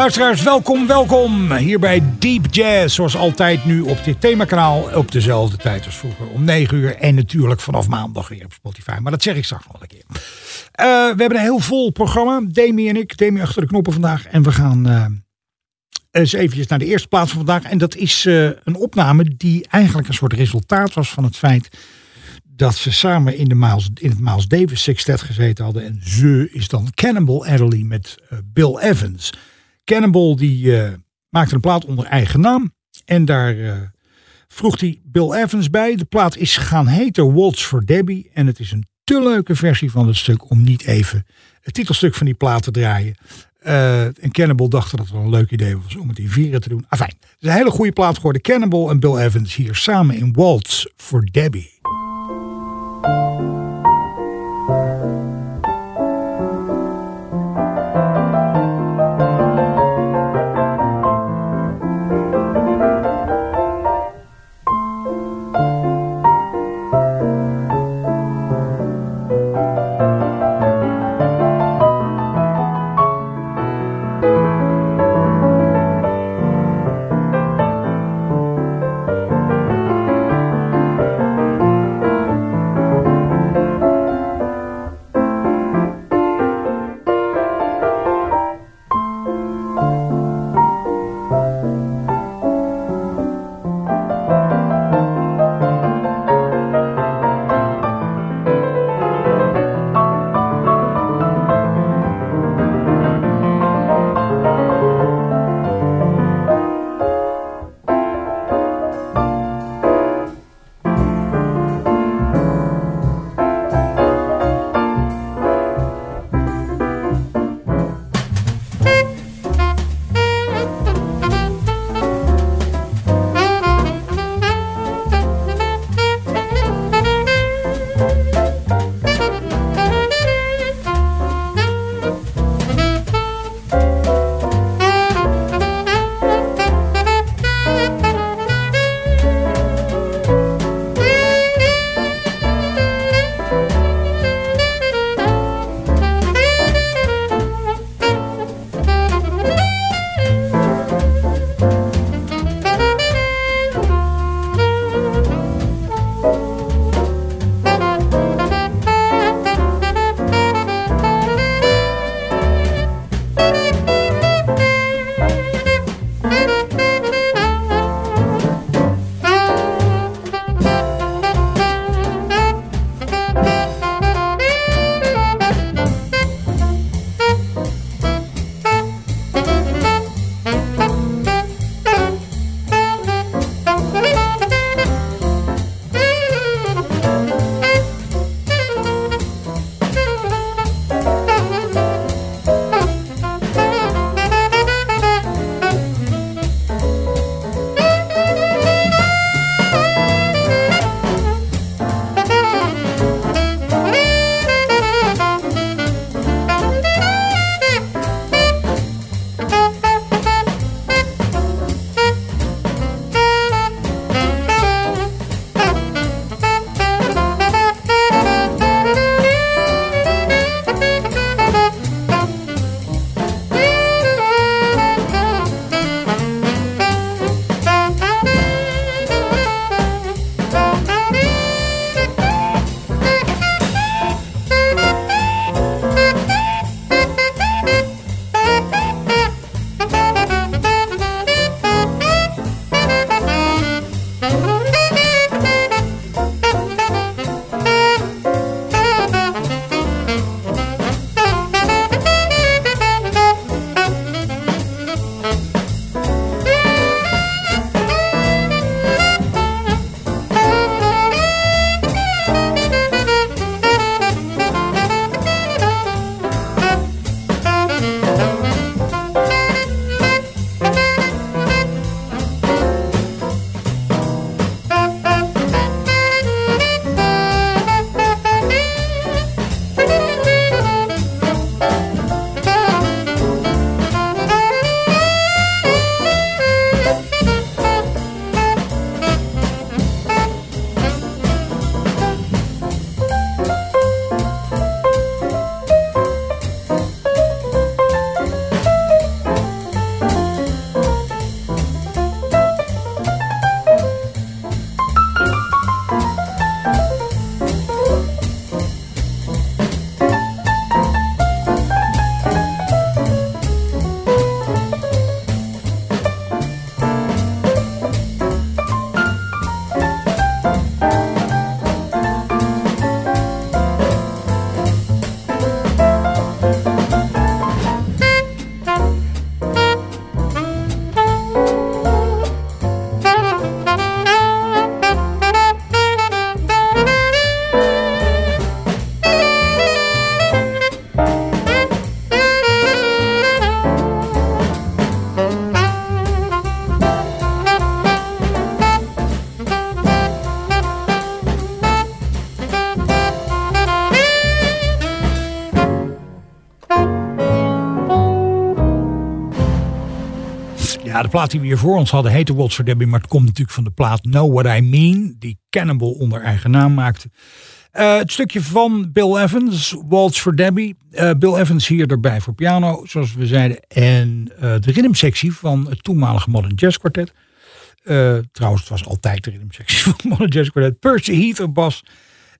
Luisteraars, welkom, welkom. Hier bij Deep Jazz, zoals altijd nu op dit themakanaal. Op dezelfde tijd als vroeger, om 9 uur. En natuurlijk vanaf maandag weer op Spotify. Maar dat zeg ik straks nog een keer. Eh, we hebben een heel vol programma. Demi en ik, Demi achter de knoppen vandaag. En we gaan uh, eens eventjes naar de eerste plaats van vandaag. En dat is uh, een opname die eigenlijk een soort resultaat was van het feit dat ze samen in, de Miles, in het Miles Davis Sextet gezeten hadden. En ze is dan Cannonball Adderley met Bill Evans. Cannonball die uh, maakte een plaat onder eigen naam. En daar uh, vroeg hij Bill Evans bij. De plaat is gaan heten Waltz for Debbie. En het is een te leuke versie van het stuk om niet even het titelstuk van die plaat te draaien. Uh, en Cannonball dacht dat het wel een leuk idee was om het in vieren te doen. Afijn, het is een hele goede plaat geworden. Cannonball en Bill Evans hier samen in Waltz for Debbie. Nou, de plaat die we hier voor ons hadden heette Waltz for Debbie, maar het komt natuurlijk van de plaat Know What I Mean, die Cannibal onder eigen naam maakte. Uh, het stukje van Bill Evans, Waltz for Debbie. Uh, Bill Evans hier erbij voor piano, zoals we zeiden. En uh, de rhythmsectie van het toenmalige Modern Jazz Quartet. trouwens, het was altijd de rhythmsectie van het Modern Jazz Quartet. Percy Heath op bas.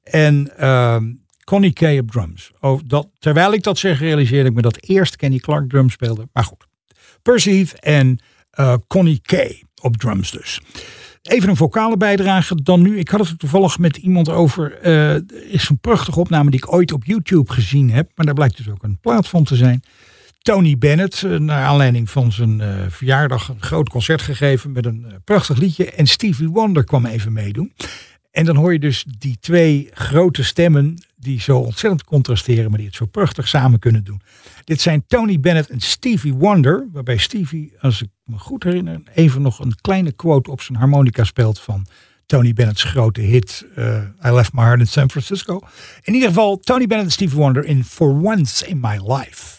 En ehm, Connie Kay op drums. Oh, dat, terwijl ik dat zeg, realiseerde ik me dat eerst Kenny Clark drums speelde. Maar goed. Percy Heath en Connie Kay op drums dus. Even een vocale bijdrage dan nu. Ik had het toevallig met iemand over. Uh, is een prachtige opname die ik ooit op YouTube gezien heb. Maar daar blijkt dus ook een plaat van te zijn. Tony Bennett, uh, naar aanleiding van zijn uh, verjaardag, een groot concert gegeven met een prachtig liedje. En Stevie Wonder kwam even meedoen. En dan hoor je dus die twee grote stemmen die zo ontzettend contrasteren, maar die het zo prachtig samen kunnen doen. Dit zijn Tony Bennett en Stevie Wonder, waarbij Stevie, als ik me goed herinner, even nog een kleine quote op zijn harmonica speelt van Tony Bennett's grote hit uh, I Left My Heart in San Francisco. In ieder geval Tony Bennett en Stevie Wonder in For Once in My Life.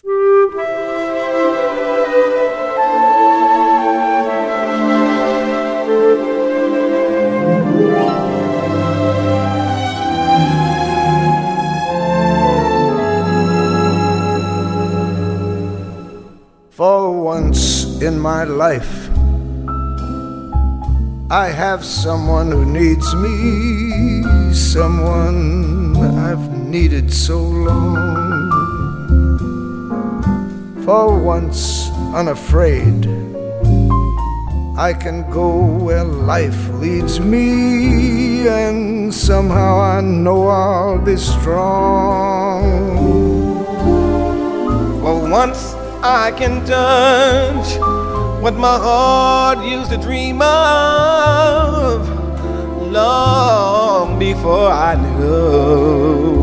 For once in my life, I have someone who needs me, someone I've needed so long. For once unafraid, I can go where life leads me, and somehow I know I'll be strong. For once I can touch what my heart used to dream of long before I knew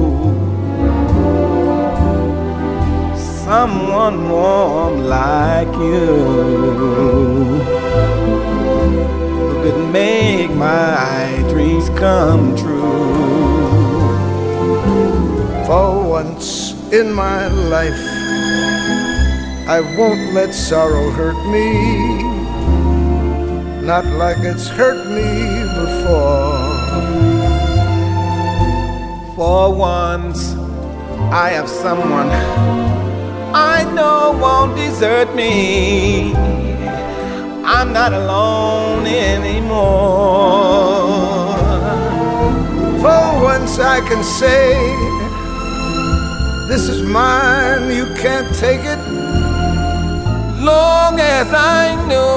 someone warm like you who could make my dreams come true. For once in my life. I won't let sorrow hurt me, not like it's hurt me before. For once, I have someone I know won't desert me. I'm not alone anymore. For once, I can say, This is mine, you can't take it long as I know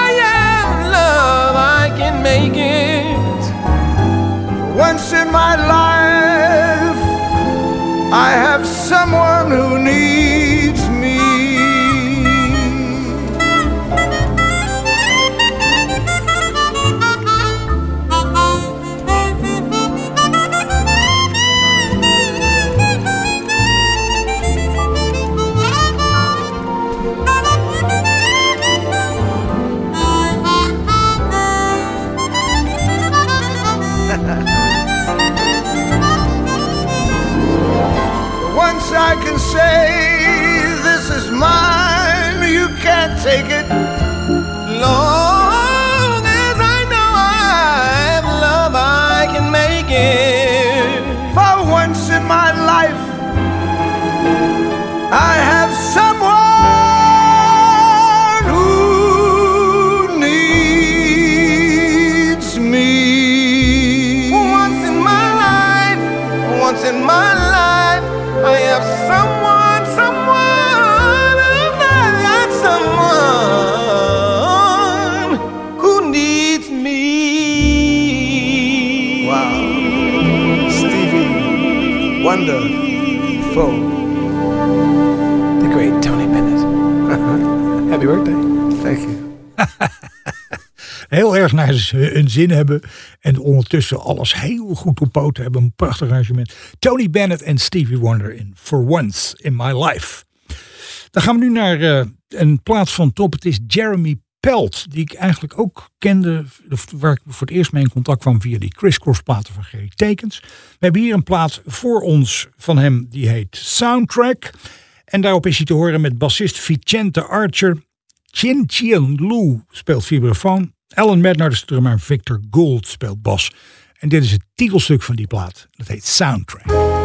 I am love, I can make it. Once in my life, I have someone who needs me. I can say, This is mine, you can't take it. Heel erg naar hun zin hebben. En ondertussen alles heel goed op poten hebben. Een prachtig arrangement. Tony Bennett en Stevie Wonder in For Once in My Life. Dan gaan we nu naar uh, een plaats van top. Het is Jeremy Pelt, die ik eigenlijk ook kende, waar ik voor het eerst mee in contact kwam via die crisscross platen van Gerry Tekens. We hebben hier een plaat voor ons van hem, die heet Soundtrack. En daarop is hij te horen met bassist Vicente Archer Chin Chien Lu speelt vibrafoon. Alan Mednar, de drummer, en Victor Gould speelt bas. En dit is het titelstuk van die plaat. Dat heet Soundtrack.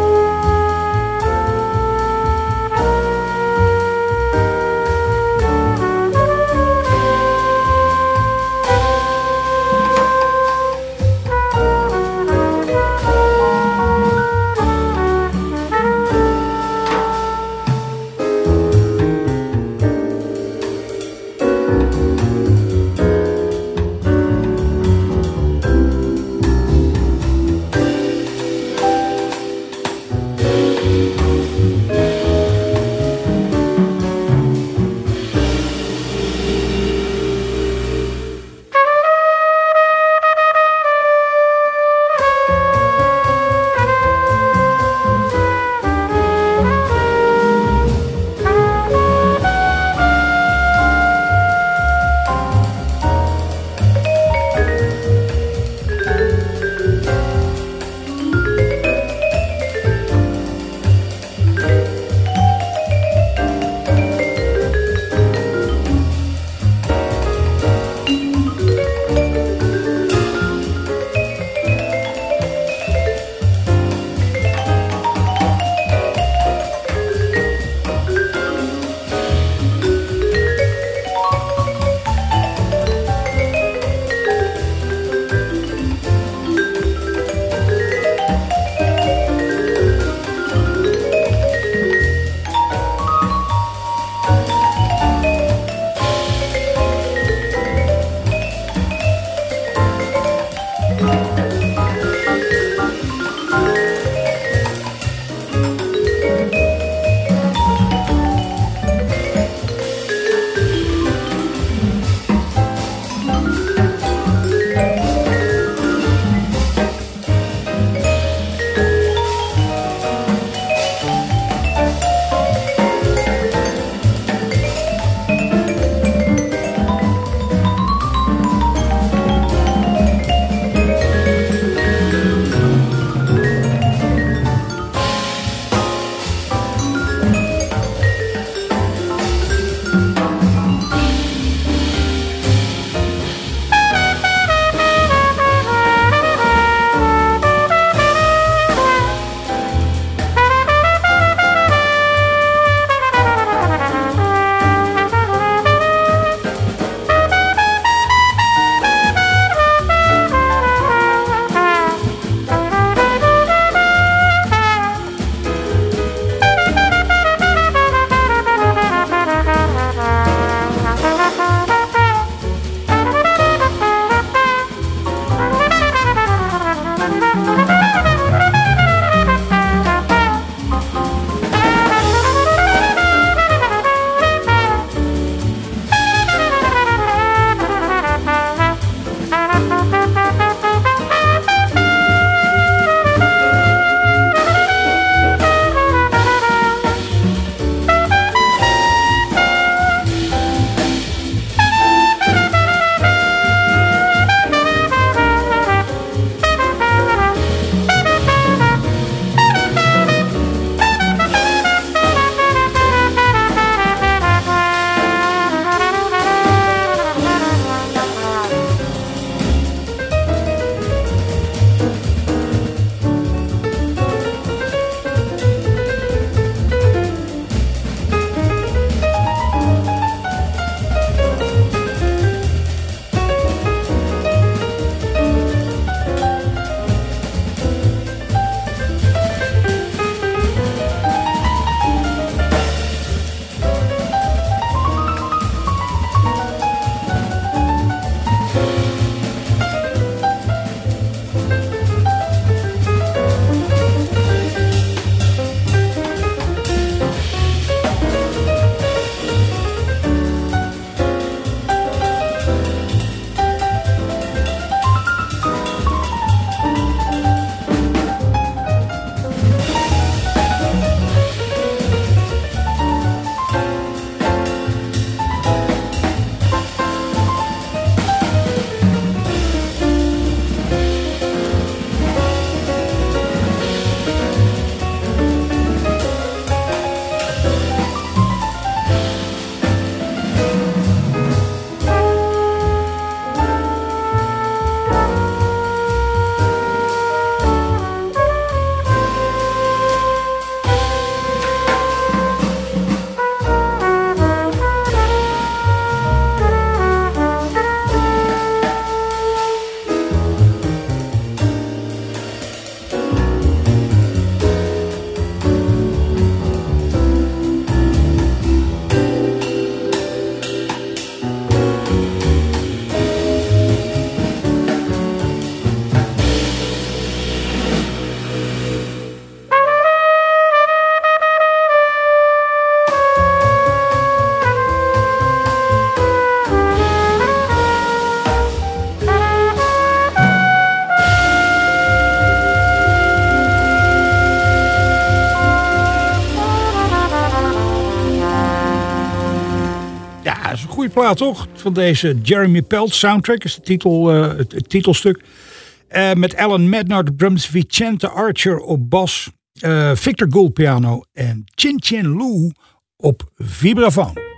Plaat toch? Van deze Jeremy Pelt soundtrack is de titel, eh, het, titelstuk. Eh, met Alan Mednar op drums, Vicente Archer op bas, eh, Victor Gould piano en Chin Chin Lou op vibrafoon.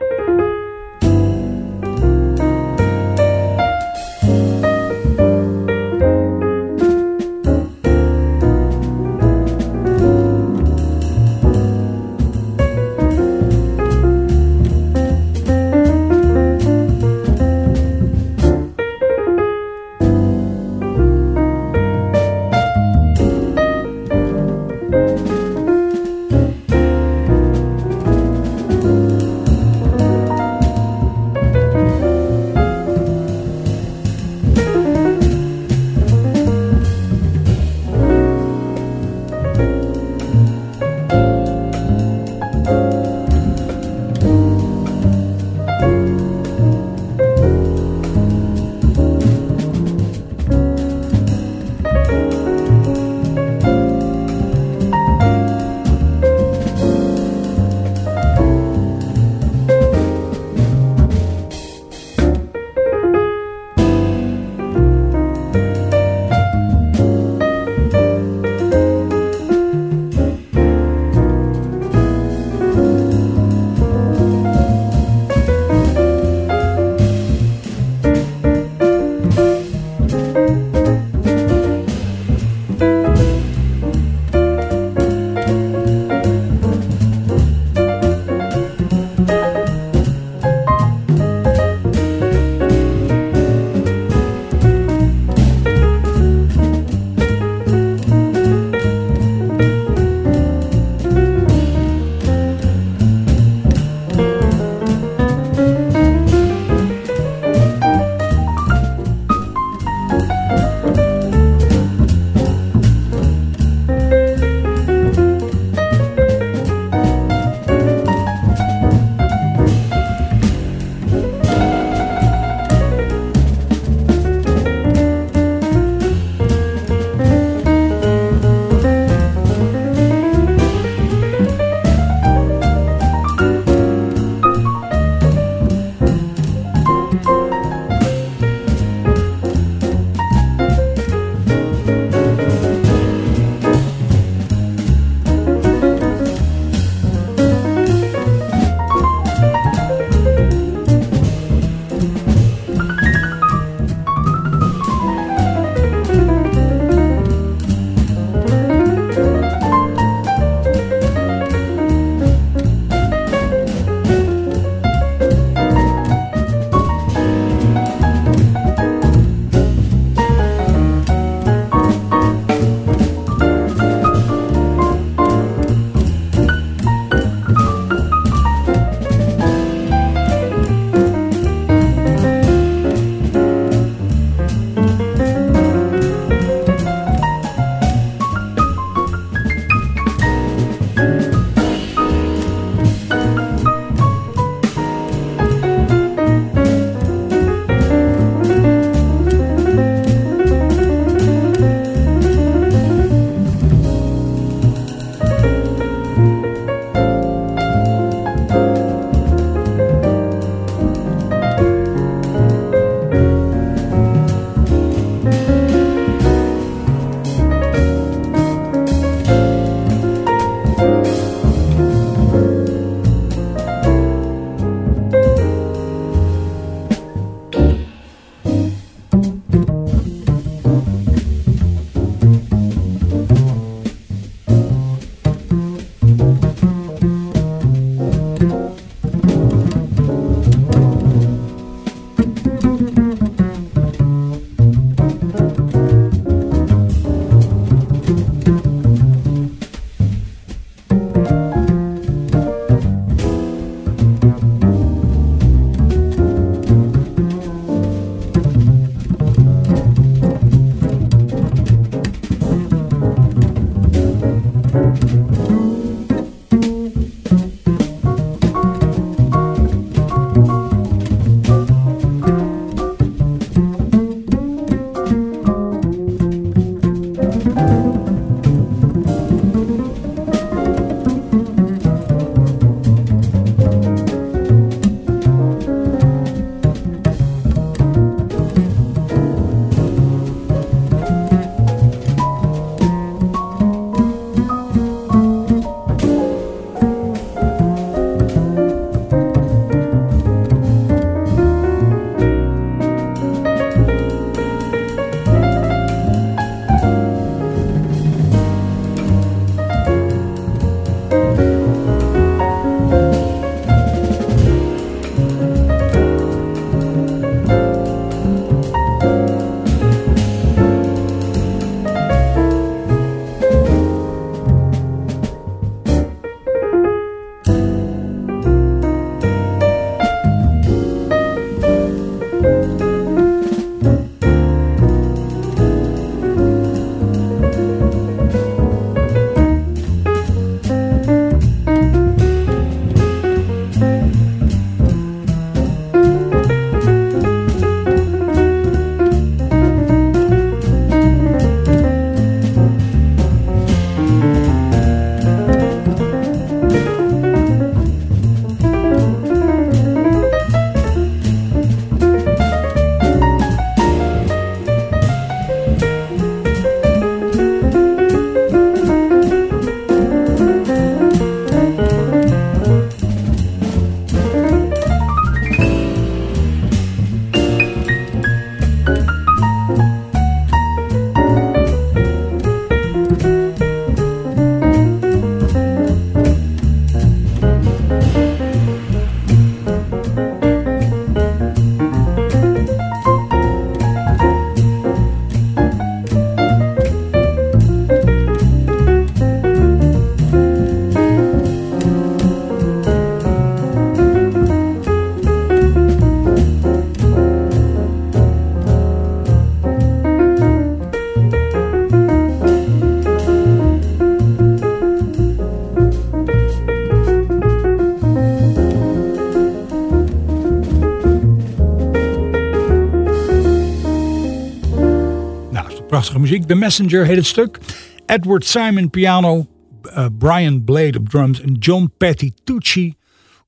Prachtige muziek. The Messenger heet het stuk. Edward Simon piano, eh, Brian Blade op drums en John Patitucci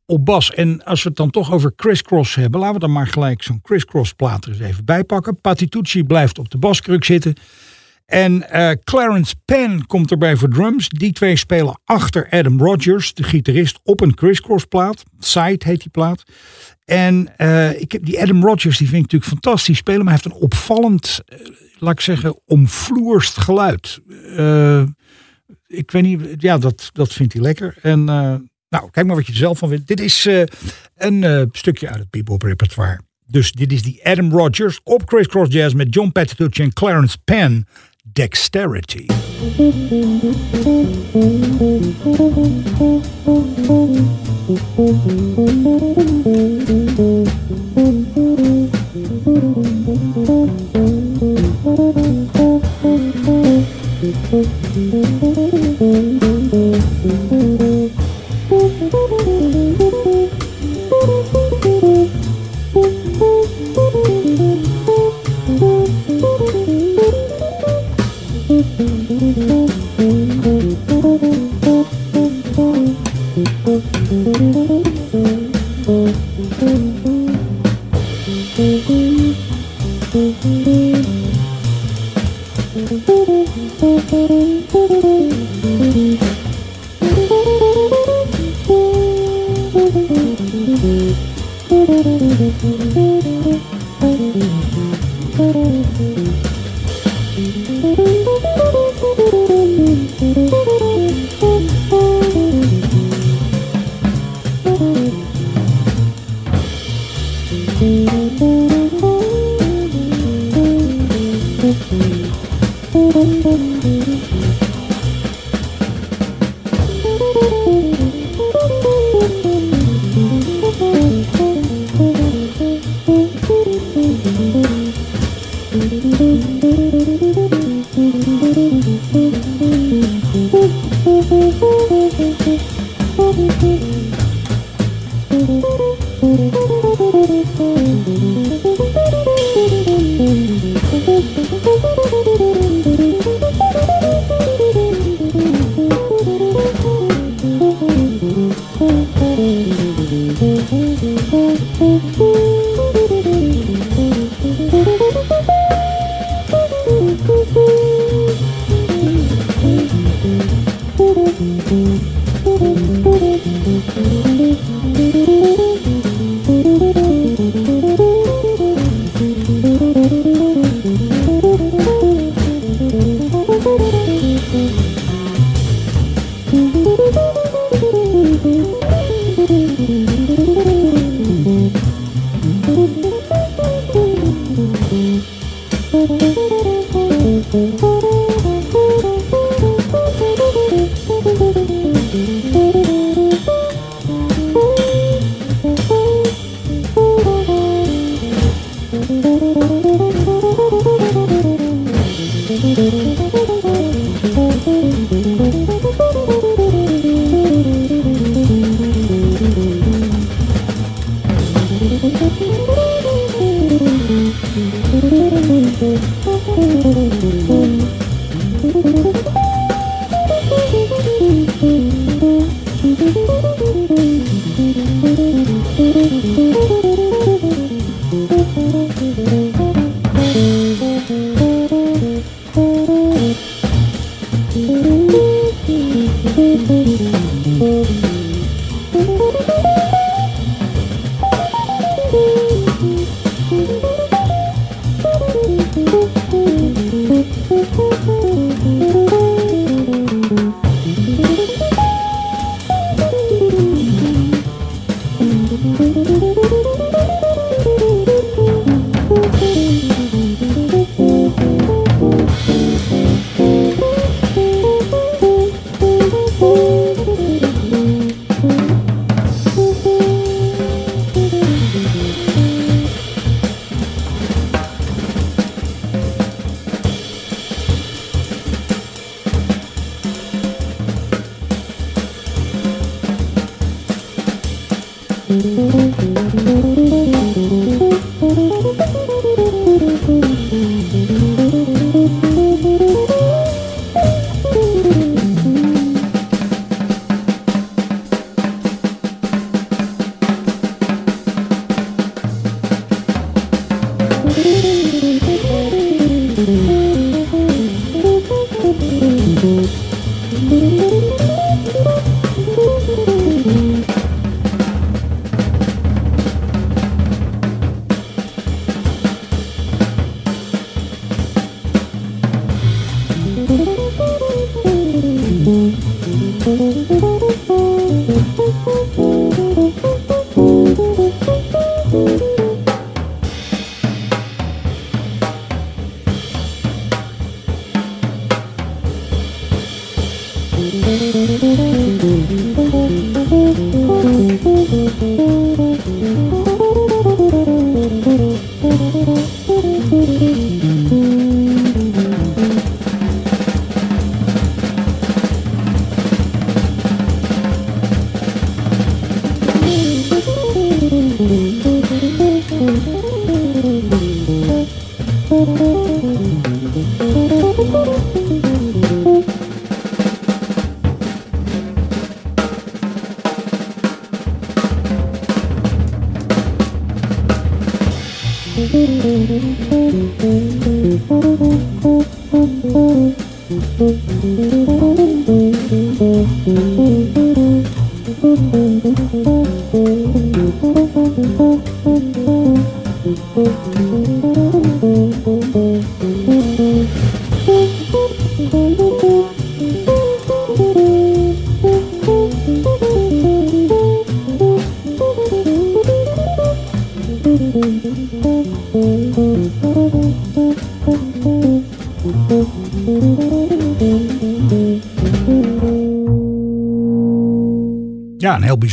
op bas. En als we het dan toch over crisscross hebben, laten we dan maar gelijk zo'n crisscross plaat er eens even bij pakken. Patitucci blijft op de baskruk zitten. En eh, Clarence Penn komt erbij voor drums. Die twee spelen achter Adam Rogers, de gitarist, op een crisscross plaat. Side heet die plaat. En eh, ik heb die Adam Rogers, die vind ik natuurlijk fantastisch spelen, maar hij heeft een opvallend, eh, laat ik zeggen, omvloerst geluid. Eh, ik weet niet, ja, dat, dat vindt hij lekker. En nou, kijk maar wat je er zelf van vindt. Dit is een stukje uit het bebop repertoire. Dus dit is die Adam Rogers op Chris Cross Jazz met John Patitucci en Clarence Penn. dexterity.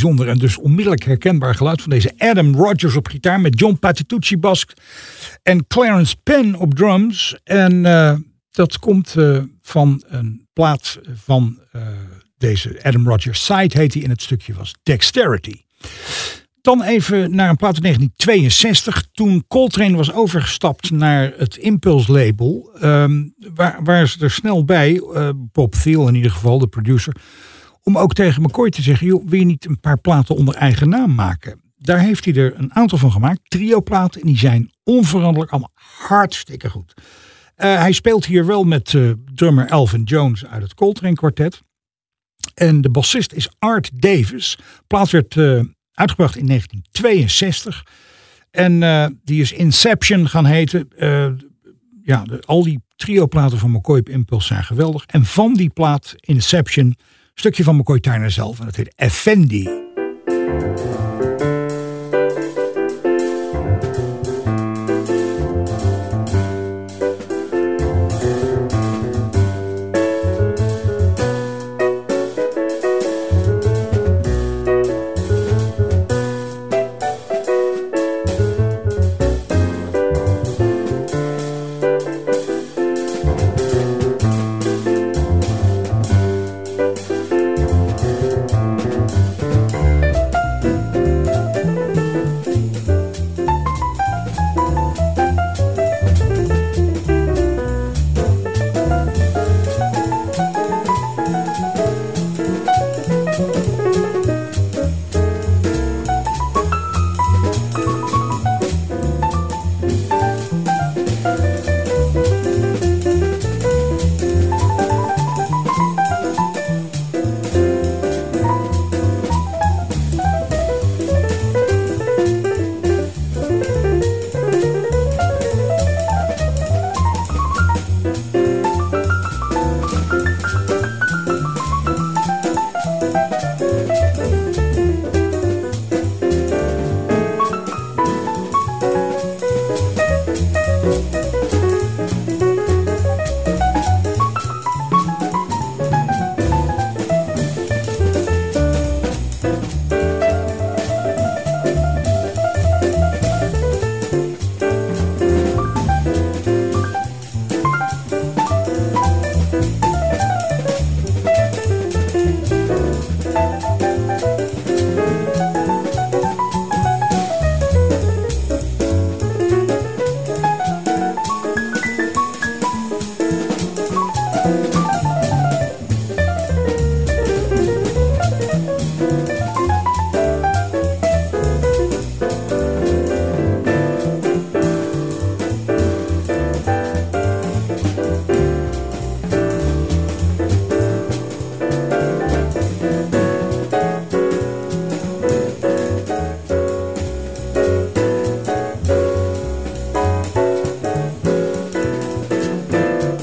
En dus onmiddellijk herkenbaar geluid van deze Adam Rogers op gitaar met John Patitucci bas en Clarence Penn op drums. En eh, dat komt eh, van een plaat van eh, deze Adam Rogers. Side heet hij en het stukje was Dexterity. Dan even naar een plaat uit 1962. Toen Coltrane was overgestapt naar het Impulse label. ehm, waar, waren ze er snel bij, Bob Thiel in ieder geval, de producer. Om ook tegen McCoy te zeggen, joh, wil je niet een paar platen onder eigen naam maken? Daar heeft hij er een aantal van gemaakt. Trio platen en die zijn onveranderlijk allemaal hartstikke goed. Eh, hij speelt hier wel met eh, drummer Elvin Jones uit het Coltrane kwartet. En de bassist is Art Davis. Plaat werd eh, uitgebracht in 1962. En die is Inception gaan heten. Ja, al die trio-platen van McCoy op Impulse zijn geweldig. En van die plaat Inception, stukje van McCoy Tyner zelf. En dat heet Effendi.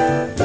Bye.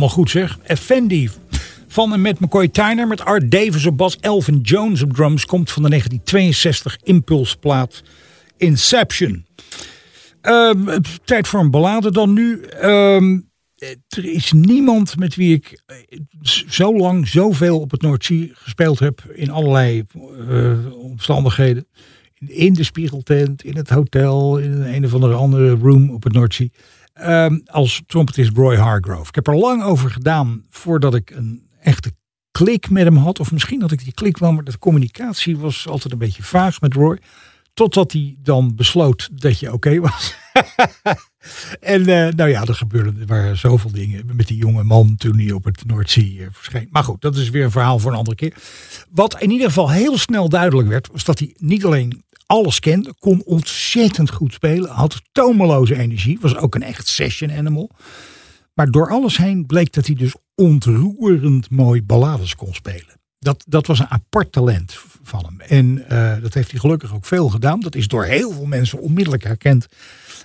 Allemaal goed zeg. Effendi van en met McCoy Tyner met Art Davis op bas. Elvin Jones op drums komt van de 1962 impulsplaat Inception. Ehm, tijd voor een ballade dan nu. Ehm, er is niemand met wie ik eh, zo lang zoveel op het Noordzee gespeeld heb. In allerlei eh, omstandigheden. In de spiegeltent, in het hotel, in een of andere andere room op het Noordzee. Ehm, als trompetist Roy Hargrove. Ik heb er lang over gedaan voordat ik een echte klik met hem had. Of misschien had ik die klik wel, maar de communicatie was altijd een beetje vaag met Roy. Totdat hij dan besloot dat je oké was. en uh, nou ja, er gebeurden er zoveel dingen met die jonge man toen hij op het Noordzee uh, verscheen. Maar goed, dat is weer een verhaal voor een andere keer. Wat in ieder geval heel snel duidelijk werd, was dat hij niet alleen alles kende, kon ontzettend goed spelen, had tomeloze energie, was ook een echt session animal. Maar door alles heen bleek dat hij dus ontroerend mooi ballades kon spelen. Dat, dat was een apart talent van hem. En uh, dat heeft hij gelukkig ook veel gedaan. Dat is door heel veel mensen onmiddellijk herkend.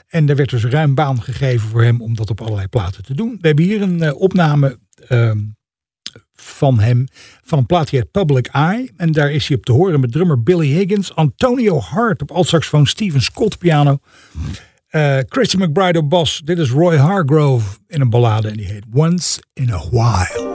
En er werd dus ruim baan gegeven voor hem om dat op allerlei platen te doen. We hebben hier een uh, opname uh, van hem, van een plaatje Public Eye. En daar is hij op te horen met drummer Billy Higgins, Antonio Hart op altsaxofoon, Steven Scott piano. Uh, McBride op bas. Dit is Roy Hargrove in een ballade en die heet Once in a While.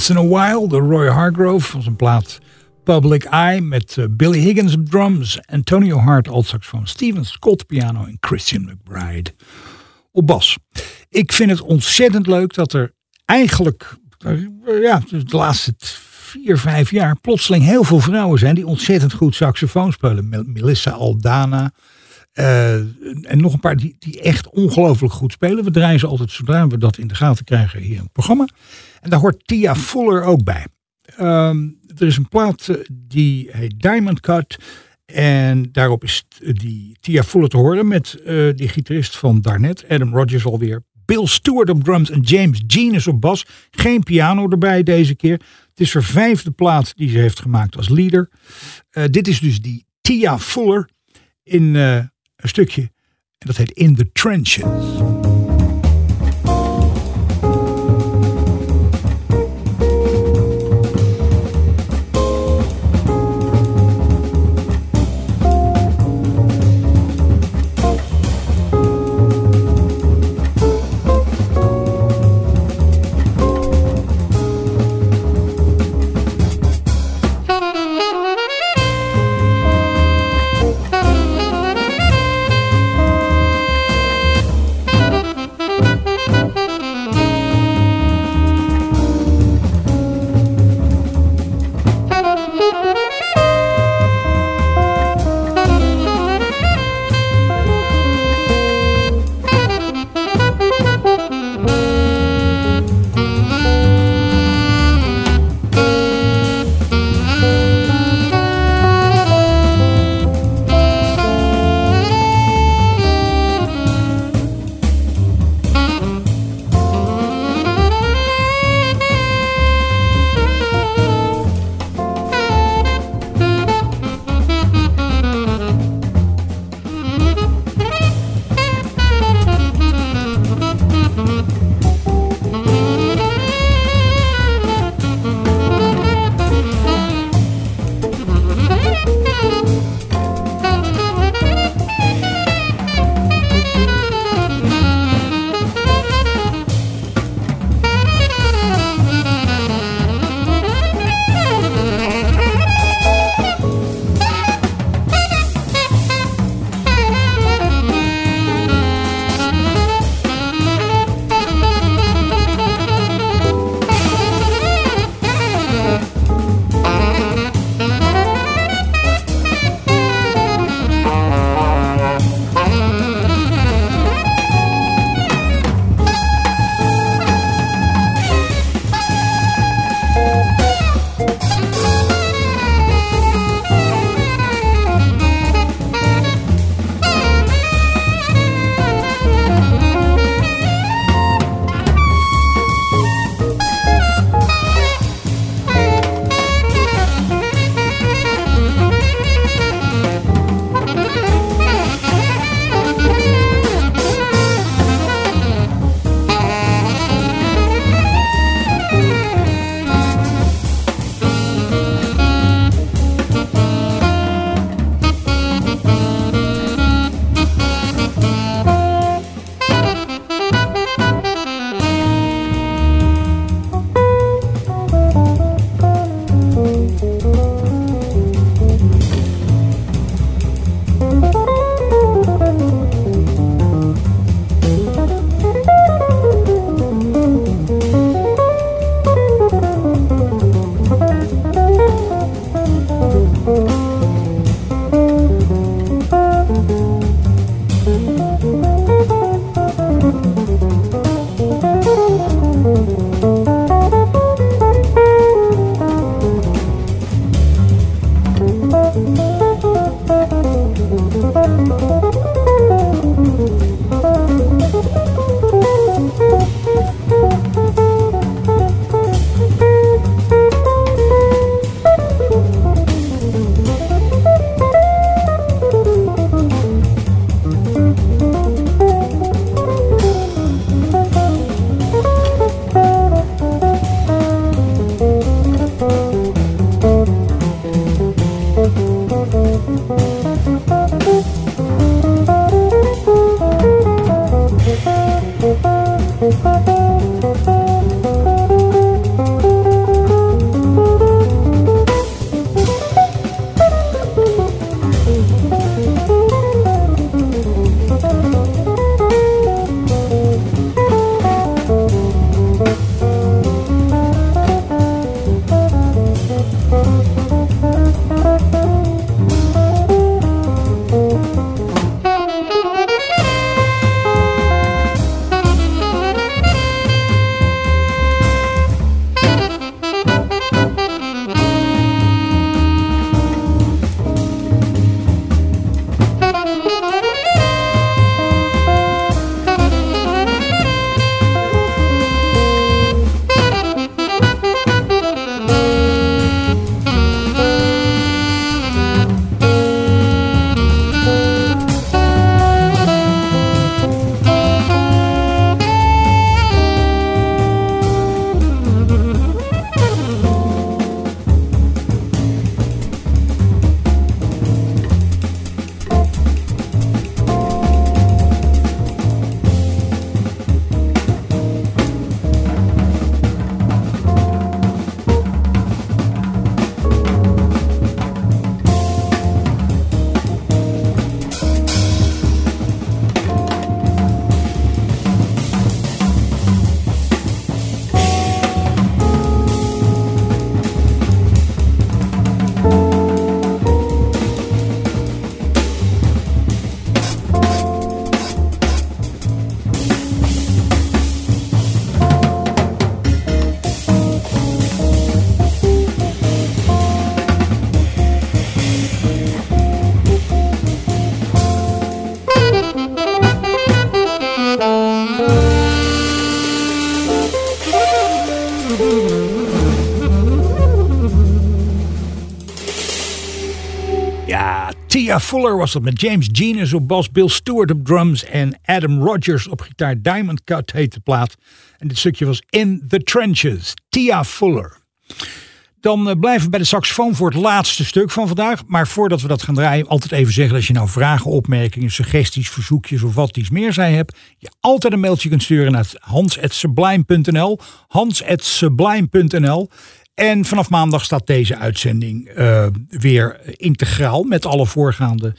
Once in a While, de Roy Hargrove van zijn plaat Public Eye met eh, Billy Higgins op drums, Antonio Hart alt saxofoon, Steven Scott piano en Christian McBride op bas. Ik vind het ontzettend leuk dat er eigenlijk eh, ja, de laatste vier, vijf jaar plotseling heel veel vrouwen zijn die ontzettend goed saxofoon spelen. Mel- Melissa Aldana. Eh, en nog een paar die, die echt ongelooflijk goed spelen. We draaien ze altijd zodra we dat in de gaten krijgen hier in het programma. En daar hoort Tia Fuller ook bij. Ehm, er is een plaat eh, die heet Diamond Cut. En daarop is t- die Tia Fuller te horen met eh, die gitarist van daarnet, Adam Rogers alweer. Bill Stewart op drums en James Genius op bas. Geen piano erbij deze keer. Het is haar vijfde plaat die ze heeft gemaakt als leader. Eh, dit is dus die Tia Fuller in eh, een stukje. En dat heet In the Trenches. Tia Fuller was dat met James Genius op bas, Bill Stewart op drums en Adam Rogers op gitaar. Diamond Cut heet de plaat. En dit stukje was In the Trenches. Tia Fuller. Dan eh, blijven we bij de saxofoon voor het laatste stuk van vandaag. Maar voordat we dat gaan draaien, altijd even zeggen: als je nou vragen, opmerkingen, suggesties, verzoekjes of wat iets meer zij hebt, je altijd een mailtje kunt sturen naar hans.sublime.nl. Hans.sublime.nl. En vanaf maandag staat deze uitzending eh, weer integraal met alle voorgaande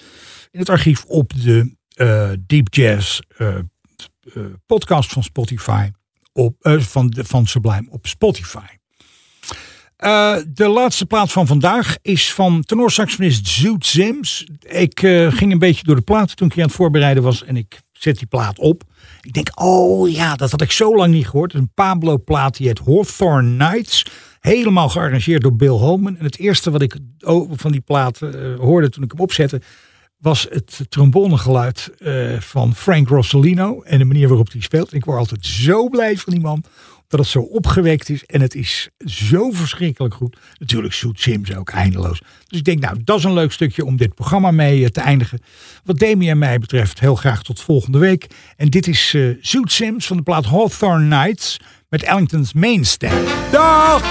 in het archief op de eh, Deep Jazz eh, podcast van Spotify. Op, van, de, van Sublime op Spotify. De laatste plaat van vandaag is van tenorsaxofonist Zoot Sims. Ik ging een beetje door de plaat toen ik aan het voorbereiden was en ik zet die plaat op. Ik denk, oh ja, dat had ik zo lang niet gehoord. Is een Pablo-plaat die heet Hawthorne Nights. Helemaal gearrangeerd door Bill Holman. En het eerste wat ik van die plaat eh, hoorde toen ik hem opzette, was het trombonegeluid eh, van Frank Rossellino. En de manier waarop hij speelt. Ik word altijd zo blij van die man. Dat het zo opgewekt is. En het is zo verschrikkelijk goed. Natuurlijk Zoet Sims ook eindeloos. Dus ik denk, nou, dat is een leuk stukje om dit programma mee eh, te eindigen. Wat Demi en mij betreft, heel graag tot volgende week. En dit is Zoet Sims van de plaat Hawthorne Nights. Met Ellington's Mainstay. Dag!